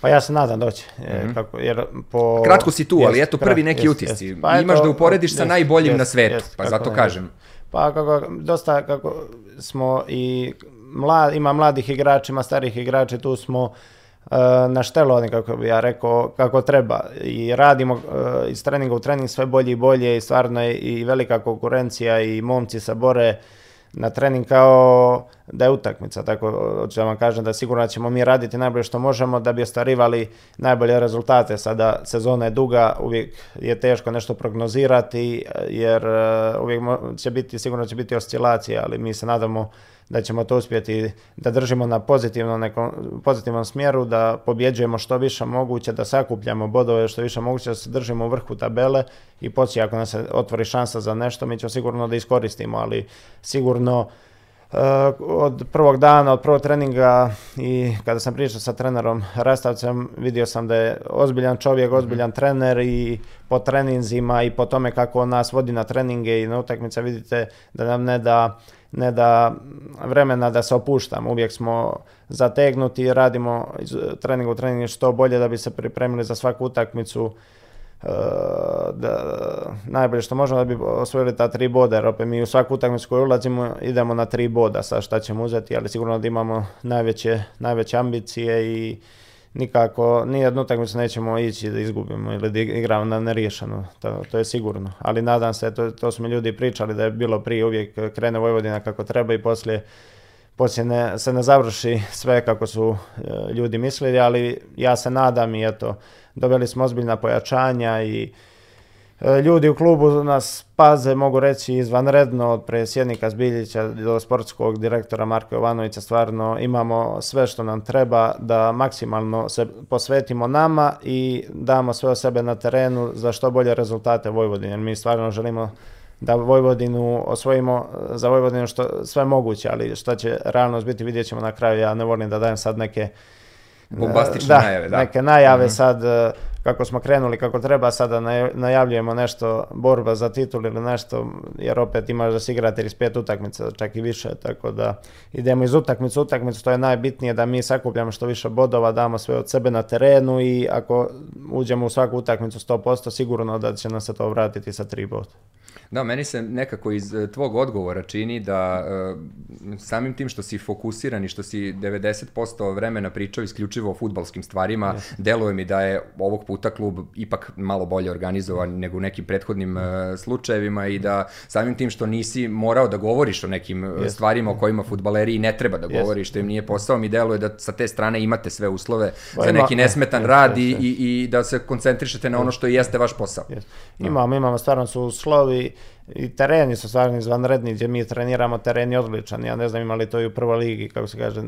Pa ja se nadam doći. Da e, mm -hmm. kako, jer po... Kratko si tu, jest, ali eto prvi neki jest, utisci. Jest. Pa Imaš eto, da uporediš sa najboljim na svetu, pa zato ne, kažem. Pa kako, dosta kako smo i mlad, ima mladih igrača, ima starih igrača, tu smo e, na šteloni, kako bi ja rekao, kako treba. I radimo uh, iz treninga u trening sve bolje i bolje i stvarno je i velika konkurencija i momci se bore na trening kao da je utakmica, tako hoću da vam kažem da sigurno ćemo mi raditi najbolje što možemo da bi ostvarivali najbolje rezultate. Sada sezona je duga, uvijek je teško nešto prognozirati jer eh, uvijek će biti, sigurno će biti oscilacije, ali mi se nadamo da ćemo to uspjeti da držimo na pozitivno, nekom, pozitivnom smjeru, da pobjeđujemo što više moguće, da sakupljamo bodove što više moguće, da se držimo u vrhu tabele i poslije ako nas se otvori šansa za nešto, mi ćemo sigurno da iskoristimo, ali sigurno Eh, od prvog dana, od prvog treninga i kada sam pričao sa trenerom Rastavcem, vidio sam da je ozbiljan čovjek, mhm. ozbiljan trener i po treninzima i po tome kako on nas vodi na treninge i na utakmice vidite da nam ne da, ne da vremena da se opuštamo. Uvijek smo zategnuti i radimo iz trening u trening što bolje da bi se pripremili za svaku utakmicu da, najbolje što možemo da bi osvojili ta tri boda, jer opet mi u svaku utakmicu koju ulazimo idemo na tri boda, sa šta ćemo uzeti, ali sigurno da imamo najveće, najveće ambicije i nikako, nijednu utakmicu nećemo ići da izgubimo ili da igramo na neriješeno, to, to, je sigurno. Ali nadam se, to, to su mi ljudi pričali da je bilo prije uvijek krene Vojvodina kako treba i poslije poslije ne, se ne završi sve kako su e, ljudi mislili, ali ja se nadam i eto, doveli smo ozbiljna pojačanja i e, ljudi u klubu nas paze, mogu reći, izvanredno od predsjednika Zbiljića do sportskog direktora Marka Jovanovića, stvarno imamo sve što nam treba da maksimalno se posvetimo nama i damo sve o sebe na terenu za što bolje rezultate Vojvodine. Mi stvarno želimo da Vojvodinu osvojimo eh, za Vojvodinu što sve moguće, ali šta će realnost biti vidjet ćemo na kraju. Ja ne volim da dajem sad neke eh, bombastične da, najave, da. Neke najave mm -hmm. sad eh, kako smo krenuli, kako treba sada najavljujemo nešto borba za titul ili nešto, jer opet imaš da si igrate 35 utakmica, čak i više, tako da idemo iz utakmice, u utakmicu, to je najbitnije da mi sakupljamo što više bodova, damo sve od sebe na terenu i ako uđemo u svaku utakmicu 100%, sigurno da će nam se to vratiti sa tri boda. Da, meni se nekako iz e, tvog odgovora čini da uh, samim tim što si fokusiran i što si 90% vremena pričao isključivo o futbalskim stvarima, yes. deluje mi da je ovog puta klub ipak malo bolje organizovan nego u nekim prethodnim uh, slučajevima i da samim tim što nisi morao da govoriš o nekim yes. stvarima o kojima futbaleri ne treba da govoriš, yes. što im nije posao, mi deluje da sa te strane imate sve uslove pa, za neki nesmetan yes, rad yes, i, yes. i da se koncentrišete na ono što jeste vaš posao. Yes. Da. Imamo, imamo, stvarno su uslovi i tereni su stvarno izvanredni gdje mi treniramo, teren je odličan. Ja ne znam ima li to i u prvoj ligi, kako se kaže,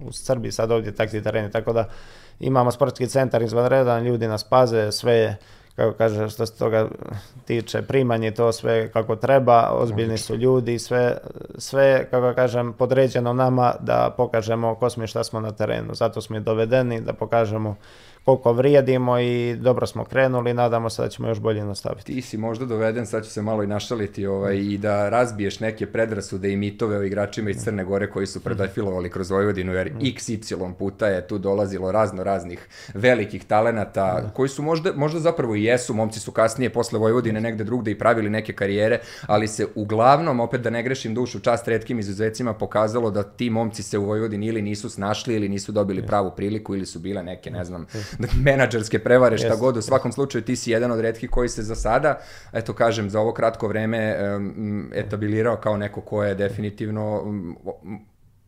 u Srbiji sad ovdje takvi tereni. Tako da imamo sportski centar izvanredan, ljudi nas paze, sve je kako kaže, što se toga tiče primanje to sve kako treba, ozbiljni su ljudi, sve, sve kako kažem, podređeno nama da pokažemo ko smo i šta smo na terenu. Zato smo i dovedeni da pokažemo koliko vrijedimo i dobro smo krenuli, nadamo se da ćemo još bolje nastaviti. Ti si možda doveden, sad ću se malo i našaliti, ovaj, i da razbiješ neke predrasude i mitove o igračima iz Crne Gore koji su predafilovali kroz Vojvodinu, jer mm. xy puta je tu dolazilo razno raznih velikih talenata, da. koji su možda, možda zapravo i jesu, momci su kasnije posle Vojvodine negde drugde i pravili neke karijere, ali se uglavnom, opet da ne grešim dušu, čast redkim izuzetcima pokazalo da ti momci se u Vojvodini ili nisu snašli ili nisu dobili pravu priliku ili su bile neke, ne znam, menadžerske prevare, šta yes. god, u svakom slučaju ti si jedan od redkih koji se za sada, eto kažem, za ovo kratko vreme um, etabilirao kao neko ko je definitivno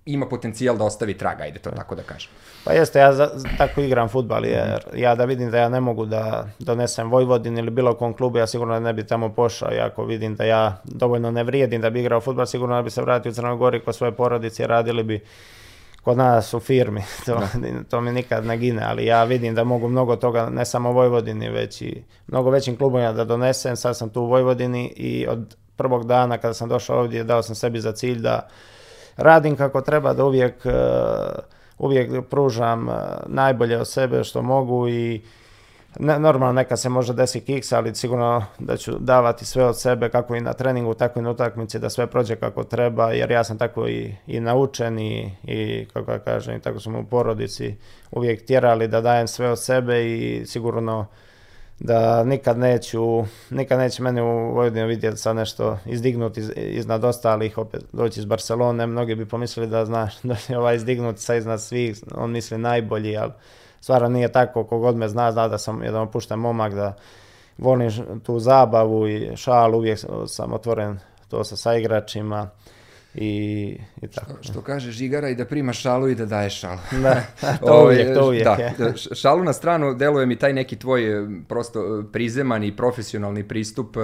ima potencijal da ostavi traga, ajde to da. tako da kažem. Pa jeste, ja za, tako igram futbal, jer ja da vidim da ja ne mogu da donesem Vojvodin ili bilo kom klubu, ja sigurno da ne bi tamo pošao, i ako vidim da ja dovoljno ne vrijedim da bi igrao futbal, sigurno ne da bi se vratio u Crnoj Gori kod svoje porodice, radili bi kod nas u firmi, to, da. to mi nikad ne gine, ali ja vidim da mogu mnogo toga, ne samo u Vojvodini, već i mnogo većim klubovima da donesem, sad sam tu u Vojvodini i od prvog dana kada sam došao ovdje dao sam sebi za cilj da radim kako treba, da uvijek, eh, uvijek pružam eh, najbolje od sebe što mogu i Ne, normalno neka se može desi kiks, ali sigurno da ću davati sve od sebe kako i na treningu, tako i na utakmici, da sve prođe kako treba, jer ja sam tako i, i naučen i, i kako ja kažem, i tako smo u porodici uvijek tjerali da dajem sve od sebe i sigurno da nikad neću, nikad neće mene u Vojvodini vidjeti sad nešto izdignuti iz, iznad ostalih, opet doći iz Barcelone, mnogi bi pomislili da znaš da je ovaj izdignuti sa iznad svih, on misli najbolji, ali stvarno nije tako, kogod me zna, zna da sam jedan opušten momak, da volim tu zabavu i šal, uvijek sam otvoren to sa saigračima i, i tako. Što, što kaže Žigara i da prima šalu i da daje šalu. Da, to ovaj, uvijek, to uvijek. Da, je. Da, šalu na stranu deluje mi taj neki tvoj e, prosto e, prizeman i profesionalni pristup e,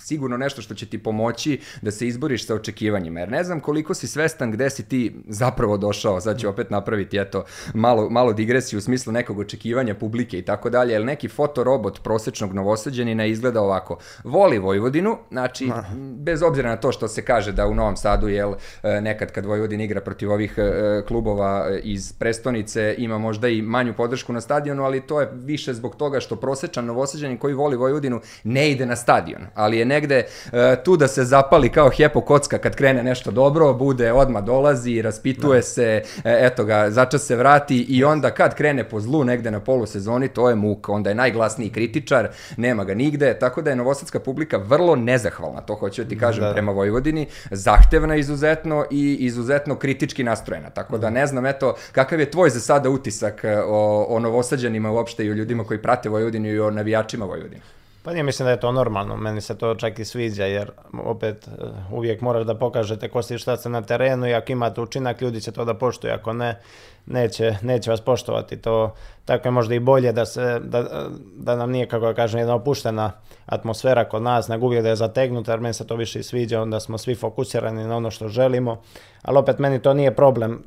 sigurno nešto što će ti pomoći da se izboriš sa očekivanjima. Jer ne znam koliko si svestan gde si ti zapravo došao, sad ću opet napraviti eto, malo, malo digresiju u smislu nekog očekivanja publike i tako dalje, jer neki fotorobot prosečnog novosađenina izgleda ovako. Voli Vojvodinu, znači, Ma. bez obzira na to što se kaže da u Novom Sadu, jel, e, nekad kad Vojvodin igra protiv ovih e, klubova e, iz prestonice, ima možda i manju podršku na stadionu, ali to je više zbog toga što prosečan novosađenin koji voli Vojvodinu ne ide na stadion, ali je negde e, tu da se zapali kao hepo kocka kad krene nešto dobro, bude, odma dolazi, raspituje da. se, e, eto ga, začas se vrati i onda kad krene po zlu negde na polusezoni, to je muk, onda je najglasniji kritičar, nema ga nigde, tako da je novosadska publika vrlo nezahvalna, to hoću da ti mm, kažem da, da. prema Vojvodini, zahtevna izuzetno i izuzetno kritički nastrojena, tako da mm. ne znam, eto, kakav je tvoj za sada utisak e, o, o novosadđanima uopšte i o ljudima koji prate Vojvodinu i o navijačima Vojvodine? Pa nije, mislim da je to normalno, meni se to čak i sviđa, jer opet e, uvijek moraš da pokažete ko si šta se na terenu i ako imate učinak, ljudi će to da poštuju, ako ne, neće, neće vas poštovati. To, tako je možda i bolje da, se, da, da nam nije, kako da kažem, jedna opuštena atmosfera kod nas, nego uvijek da je zategnuta, jer meni se to više i sviđa, onda smo svi fokusirani na ono što želimo, ali opet meni to nije problem,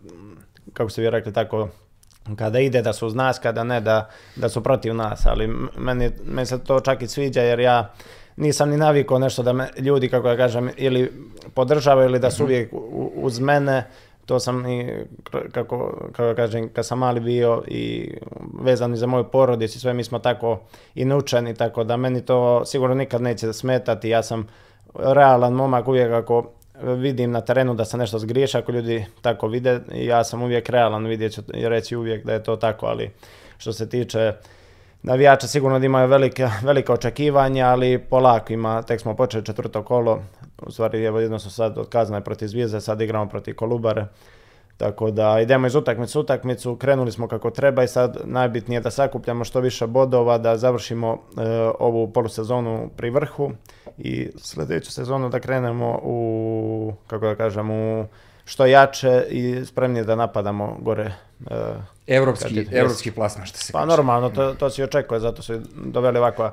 kako ste vi rekli, tako kada ide da su uz nas, kada ne da, da su protiv nas, ali meni, meni se to čak i sviđa jer ja nisam ni navikao nešto da me ljudi, kako ja kažem, ili podržavaju ili da su mhm. uvijek uz mene, to sam i, kako, kako kažem, kad sam mali bio i vezan i za moju porodicu i sve, mi smo tako i naučeni, tako da meni to sigurno nikad neće smetati, ja sam realan momak uvijek ako vidim na terenu da se nešto zgriješi, ako ljudi tako vide, ja sam uvijek realan, vidjet ću reći uvijek da je to tako, ali što se tiče navijača sigurno da imaju velike, velike očekivanja, ali polako ima, tek smo počeli četvrto kolo, u stvari evo jednostavno sad otkazano je protiv Zvijezde, sad igramo protiv Kolubare, Tako da idemo iz utakmice u utakmicu, krenuli smo kako treba i sad najbitnije je da sakupljamo što više bodova, da završimo e, ovu polusezonu pri vrhu i sljedeću sezonu da krenemo u, kako da kažem, u što jače i spremnije da napadamo gore. E, evropski, evropski plasma što se Pa normalno, to, da. to se očekuje, zato su doveli ovakva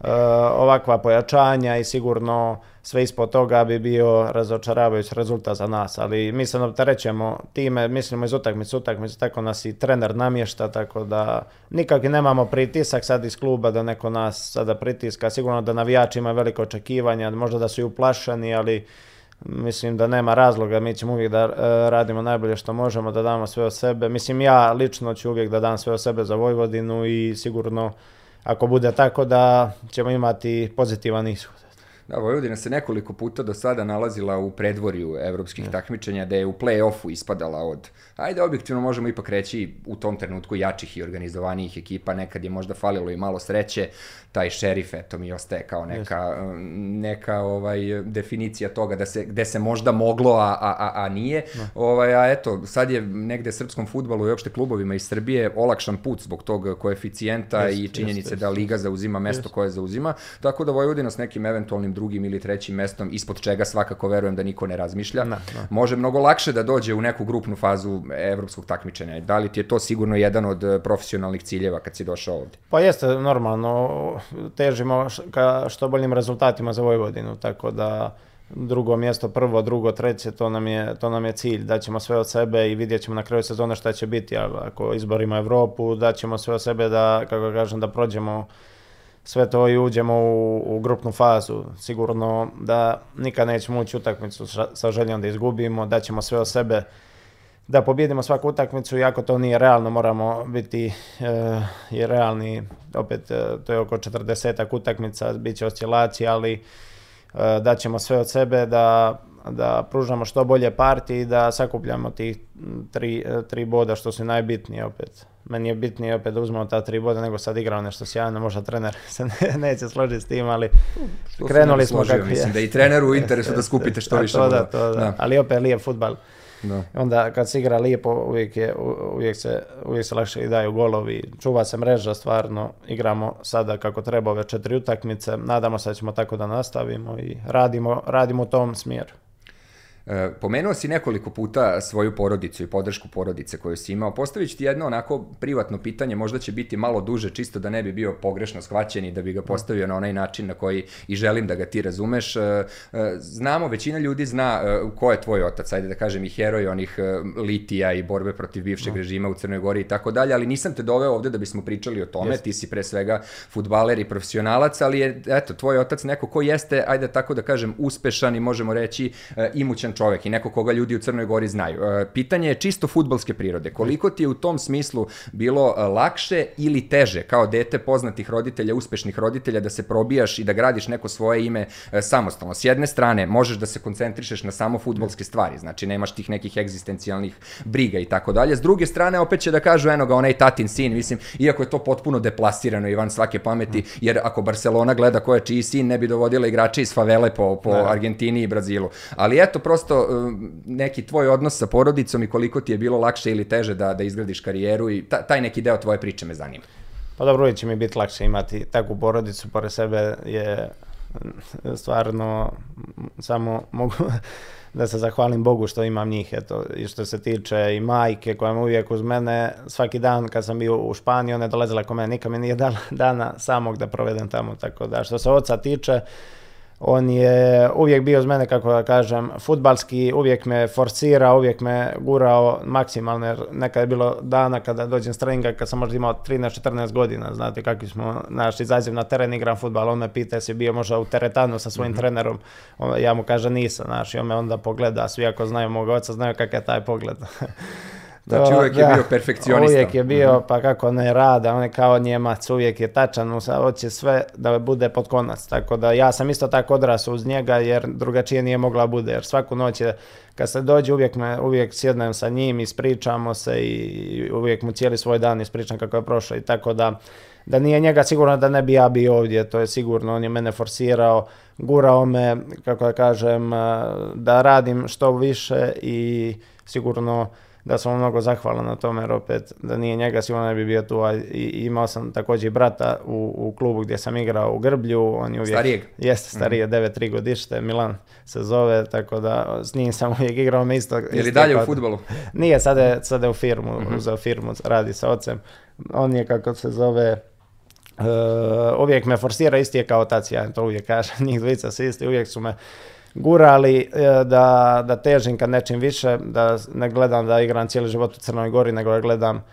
Eh, ovakva pojačanja i sigurno sve ispod toga bi bio razočaravajući rezultat za nas, ali mi se opterećemo time, mislimo iz utakmice, utakmice, tako nas i trener namješta, tako da nikakvi nemamo pritisak sad iz kluba da neko nas sada pritiska, sigurno da navijači imaju veliko očekivanja, možda da su i uplašeni, ali mislim da nema razloga, mi ćemo uvijek da eh, radimo najbolje što možemo, da damo sve od sebe, mislim ja lično ću uvijek da dam sve od sebe za Vojvodinu i sigurno ako bude tako da ćemo imati pozitivan ishod. Da, Vojvodina se nekoliko puta do sada nalazila u predvorju evropskih ja. Da. takmičenja, da je u play-offu ispadala od, ajde objektivno možemo ipak reći u tom trenutku jačih i organizovanijih ekipa, nekad je možda falilo i malo sreće, taj šerif, eto mi ostaje kao neka, yes. neka ovaj, definicija toga da se, gde se možda moglo, a, a, a, a nije. No. Da. Ovaj, a eto, sad je negde srpskom futbalu i opšte klubovima iz Srbije olakšan put zbog tog koeficijenta yes, i činjenice yes, da Liga zauzima mesto yes. koje zauzima, tako da Vojvodina s nekim eventualnim drugim ili trećim mestom, ispod čega svakako verujem da niko ne razmišlja, no, da, no. Da. može mnogo lakše da dođe u neku grupnu fazu evropskog takmičenja. Da li ti je to sigurno jedan od profesionalnih ciljeva kad si došao ovde? Pa jeste, normalno težimo ka što boljim rezultatima za Vojvodinu, tako da drugo mjesto, prvo, drugo, treće, to nam je, to nam je cilj, daćemo sve od sebe i vidjet ćemo na kraju sezone šta će biti, a ako izborimo Europu, daćemo sve od sebe da, kako kažem, da prođemo sve to i uđemo u, u grupnu fazu. Sigurno da nikad nećemo ući utakmicu sa željom da izgubimo, daćemo sve od sebe, da pobjedimo svaku utakmicu, iako to nije realno, moramo biti e, i realni, opet e, to je oko 40 utakmica, bit će oscilacija, ali e, eh, daćemo sve od sebe da, da pružamo što bolje parti i da sakupljamo tih tri, tri boda što su najbitnije opet. Meni je bitnije opet da uzmemo ta tri boda nego sad igrao nešto sjajno, možda trener se ne, neće složiti s tim, ali što krenuli smo složio, kako je. Mislim da i treneru u interesu da skupite što više. To, da, to, da. da. Ali opet lijep futbal. Da. Onda kad se igra lijepo, uvijek, je, uvijek, se, uvijek se lakše i daju golovi. Čuva se mreža, stvarno igramo sada kako treba ove četiri utakmice. Nadamo se da ćemo tako da nastavimo i radimo, radimo u tom smjeru. Eh, pomenuo si nekoliko puta svoju porodicu i podršku porodice koju si imao. Postavit ću ti jedno onako privatno pitanje, možda će biti malo duže, čisto da ne bi bio pogrešno shvaćen i da bi ga postavio na onaj način na koji i želim da ga ti razumeš. Eh, eh, znamo, većina ljudi zna ko je tvoj otac, ajde da kažem i heroj onih litija i borbe protiv bivšeg no. Da. režima u Crnoj Gori i tako dalje, ali nisam te doveo ovde da bismo pričali o tome, jeste. ti si pre svega futbaler i profesionalac, ali je, eto, tvoj otac neko ko jeste, ajde tako da kažem, uspešan i možemo reći imućan čovek i neko koga ljudi u Crnoj Gori znaju. E, pitanje je čisto futbalske prirode. Koliko ti je u tom smislu bilo e, lakše ili teže kao dete poznatih roditelja, uspešnih roditelja da se probijaš i da gradiš neko svoje ime e, samostalno? S jedne strane, možeš da se koncentrišeš na samo futbalske stvari, znači nemaš tih nekih egzistencijalnih briga i tako dalje. S druge strane, opet će da kažu, enoga onaj tatin sin, mislim, iako je to potpuno deplasirano i van svake pameti, jer ako Barcelona gleda ko je čiji sin, ne bi dovodila igrače iz favele po, po da. Argentini i Brazilu. Ali eto, prosto prosto e, neki tvoj odnos sa porodicom i koliko ti je bilo lakše ili teže da, da izgradiš karijeru i ta, taj neki deo tvoje priče me zanima. Pa dobro, uvijek će mi biti lakše imati takvu porodicu pored sebe je stvarno samo mogu da se zahvalim Bogu što imam njih. Eto, I što se tiče i majke koja me uvijek uz mene, svaki dan kad sam bio u Španiji, ona je dolazila ko mene, nikad mi nije dala dana samog da provedem tamo. Tako da što se oca tiče, uh, on je uvijek bio uz mene, kako da kažem, futbalski, uvijek me forsira, uvijek me gurao maksimalno, jer nekad je bilo dana kada dođem s treninga, kad sam možda imao 13-14 godina, znate kakvi smo, naš izaziv na teren, igram futbal, on me pita jesi bio možda u teretanu sa svojim mm -hmm. trenerom, on, ja mu kažem nisam, znaš, i on me onda pogleda, svi ako znaju mog oca, znaju kakav je taj pogled. Znači uvijek da, je bio perfekcionista. Uvijek je bio, mm -hmm. pa kako ne rada, on je kao njemac, uvijek je tačan, on hoće sve da bude pod konac. Tako da ja sam isto tako odrasao uz njega jer drugačije nije mogla da bude, jer svaku noć je, kad se dođe uvijek, me, uvijek sjednem sa njim, ispričamo se i uvijek mu cijeli svoj dan ispričam kako je prošlo i tako da da nije njega sigurno da ne bi ja bio ovdje, to je sigurno, on je mene forsirao, gurao me, kako da kažem, eh, da radim što više i sigurno da sam mnogo zahvalan na tome, jer opet da nije njega sigurno ne bi bio tu, a i, imao sam također i brata u, u klubu gdje sam igrao u Grblju, on je uvijek... Starijeg? Jeste, starije, mm -hmm. 9-3 godište, Milan se zove, tako da s njim sam uvijek igrao me isto... Je li dalje u futbolu? Nije, sad je, sad je u firmu, mm -hmm. za firmu, radi sa ocem. On je, kako se zove, uh, uvijek me forsira, isti je kao otac, ja to uvijek kažem, njih dvojica su isti, uvijek su me gurali e, da, da težim ka nečim više, da ne gledam da igram cijeli život u Crnoj Gori, nego da gledam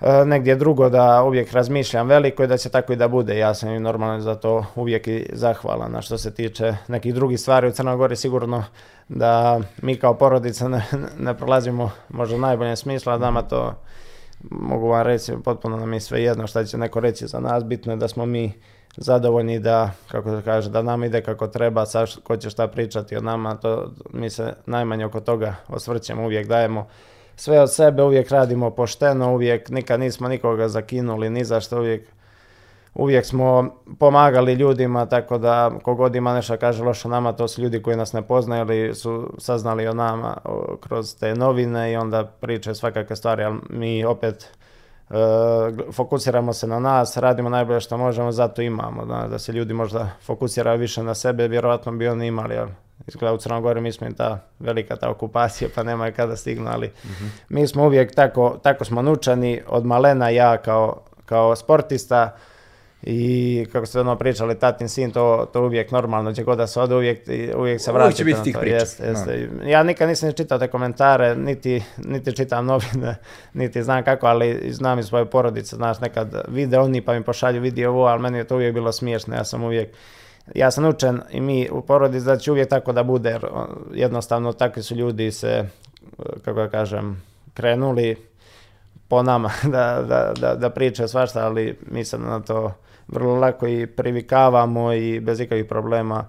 e, negdje drugo da uvijek razmišljam veliko i da će tako i da bude. Ja sam i normalno za to uvijek i zahvalan. A što se tiče nekih drugih stvari u Crnoj Gori sigurno da mi kao porodica ne, ne prolazimo možda najboljem smisla, nama to mogu vam reći potpuno nam je sve jedno šta će neko reći za nas, bitno je da smo mi zadovoljni da, kako da kaže, da nam ide kako treba, sa ko će šta pričati o nama, to mi se najmanje oko toga osvrćemo, uvijek dajemo sve od sebe, uvijek radimo pošteno, uvijek nikad nismo nikoga zakinuli, ni zašto uvijek uvijek smo pomagali ljudima, tako da kogod ima nešto kaže loše nama, to su ljudi koji nas ne poznaju ili su saznali o nama kroz te novine i onda priče svakakve stvari, ali mi opet E, fokusiramo se na nas, radimo najbolje što možemo, zato imamo, da, da se ljudi možda fokusiraju više na sebe, vjerovatno bi oni imali, ali izgleda u Crnogori mi smo i ta velika ta okupacija, pa nema je kada stignu, ali mm -hmm. mi smo uvijek tako, tako smo nučani, od malena ja kao, kao sportista, i kako ste ono pričali, tatin sin, to, to uvijek normalno, gdje god da se ode, uvijek, uvijek se vraća. Uvijek će biti tih priča. Jeste, da. jeste. No. Ja nikad nisam čitao te komentare, niti, niti čitam novine, niti znam kako, ali znam iz svoje porodice, znaš, nekad vide oni pa mi pošalju vidi ovo, ali meni je to uvijek bilo smiješno, ja sam uvijek ja sam učen i mi u porodici znači da će uvijek tako da bude, jer jednostavno takvi su ljudi se, e, kako ja da kažem, krenuli po nama da, da, da, da pričaju svašta, ali mi sam na to vrlo lako i privikavamo i bez ikakvih problema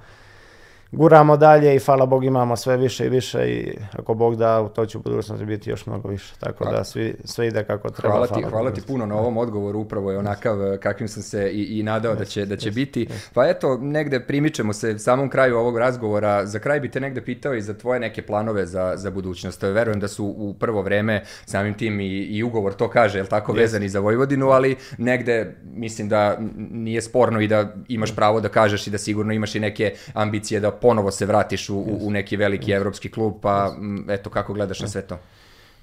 guramo dalje i hvala Bog imamo sve više i više i ako Bog da to će u budućnosti biti još mnogo više. Tako hvala. da svi, sve ide kako treba. Hvala, hvala ti, hvala ti puno na ovom odgovoru, upravo je onakav eh, kakvim sam se i, i nadao yes, da će, da će yes, biti. Yes. Pa eto, negde primičemo se samom kraju ovog razgovora. Za kraj bi te negde pitao i za tvoje neke planove za, za budućnost. Verujem da su u prvo vreme samim tim i, i ugovor to kaže, je jel tako, vezani za Vojvodinu, ali negde mislim da nije sporno i da imaš pravo da kažeš i da sigurno imaš i neke ambicije da ponovo se vratiš u, u, neki veliki evropski klub, pa eto kako gledaš na sve to?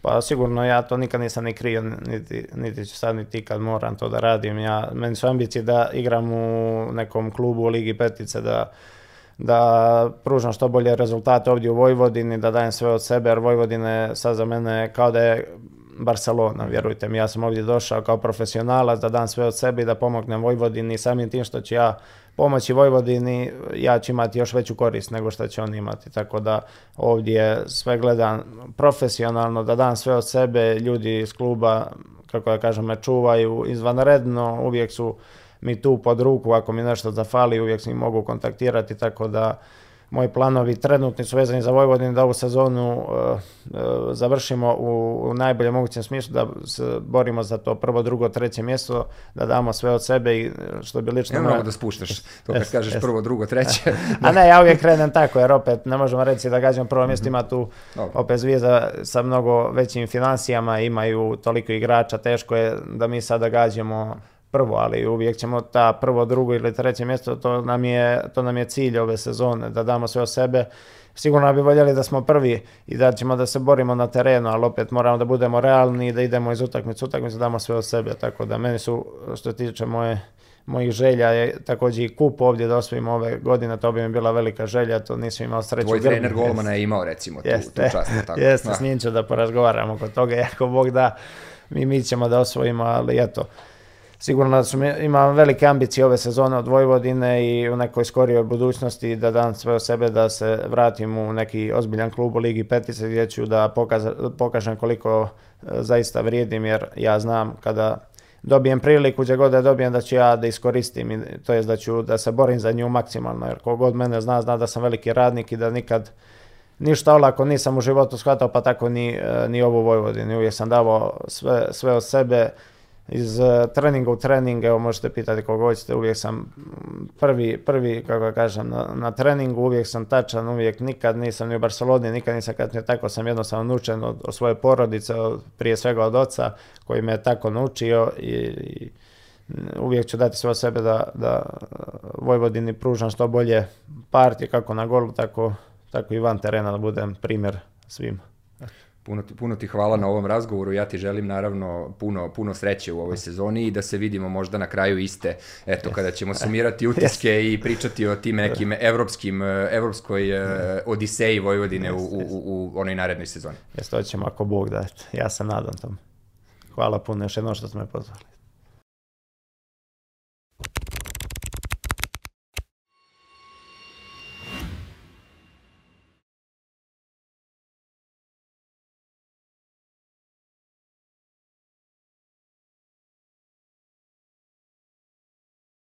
Pa sigurno ja to nikad nisam ni krio, niti, niti ću sad niti kad moram to da radim. Ja, meni su ambicije da igram u nekom klubu u Ligi Petice, da, da pružam što bolje rezultate ovdje u Vojvodini, da dajem sve od sebe, jer Vojvodina je sad za mene kao da je Barcelona, vjerujte mi, ja sam ovdje došao kao profesionalac da dam sve od sebe i da pomognem Vojvodini samim tim što ću ja pomoći Vojvodini ja ću imati još veću korist nego što će on imati. Tako da ovdje sve gledam profesionalno, da dam sve od sebe, ljudi iz kluba, kako ja da kažem, me čuvaju izvanredno, uvijek su mi tu pod ruku, ako mi nešto zafali, uvijek se mi mogu kontaktirati, tako da moji planovi trenutni su vezani za Vojvodinu da ovu sezonu uh, završimo u, u najboljem mogućem smislu da se borimo za to prvo, drugo, treće mjesto, da damo sve od sebe i e, što bi lično... Ne mogu da spuštaš to kad es, kažeš es. prvo, drugo, treće. A ne, ja uvijek krenem tako jer opet ne možemo reći da gađamo prvo mjesto, mhm. ima tu opet Zvijezda sa mnogo većim financijama, imaju toliko igrača, teško je da mi sada gađamo prvo, ali uvijek ćemo ta prvo, drugo ili treće mjesto, to nam je, to nam je cilj ove sezone, da damo sve o sebe. Sigurno bi voljeli da smo prvi i da ćemo da se borimo na terenu, ali opet moramo da budemo realni i da idemo iz utakmice, utakmice da damo sve od sebe, tako da meni su, što tiče moje, mojih želja je takođe i kup ovdje da osvojimo ove godine, to bi mi bila velika želja, to nisam imao sreću. Tvoj trener Golmana je imao recimo jeste, tu, tu čast, tako. Jeste, da. s njim ću da porazgovaramo oko toga, jako Bog da mi, mi ćemo da osvojimo, ali eto, sigurno da su, imam velike ambicije ove sezone od Vojvodine i u nekoj skorijoj budućnosti da dam sve od sebe da se vratim u neki ozbiljan klub u Ligi Petice gdje ću da pokaza, pokažem koliko e, zaista vrijedim jer ja znam kada dobijem priliku gdje god da dobijem da ću ja da iskoristim to jest da ću da se borim za nju maksimalno jer kogod mene zna zna da sam veliki radnik i da nikad ništa olako nisam u životu shvatao pa tako ni, e, ni ovu Vojvodinu. Uvijek sam davao sve, sve od sebe iz e, treninga u trening, evo možete pitati koga hoćete, uvijek sam prvi, prvi kako kažem, na, na, treningu, uvijek sam tačan, uvijek nikad nisam ni u Barceloni, nikad nisam kasnije tako, sam jednostavno naučen od, od svoje porodice, od, prije svega od oca koji me je tako naučio i, i uvijek ću dati sve od sebe da, da Vojvodini pružam što bolje partije kako na golu, tako, tako i van terena da budem primjer svima. Puno ti, puno ti hvala na ovom razgovoru, ja ti želim naravno puno, puno sreće u ovoj sezoni i da se vidimo možda na kraju iste, eto, yes. kada ćemo sumirati utiske yes. i pričati o tim nekim evropskim, eh, evropskoj yes. Eh, odiseji Vojvodine yes, u, u, u onoj narednoj sezoni. Jeste, ćemo ako Bog da, ja se nadam tom. Hvala puno još jednom što ste me pozvali.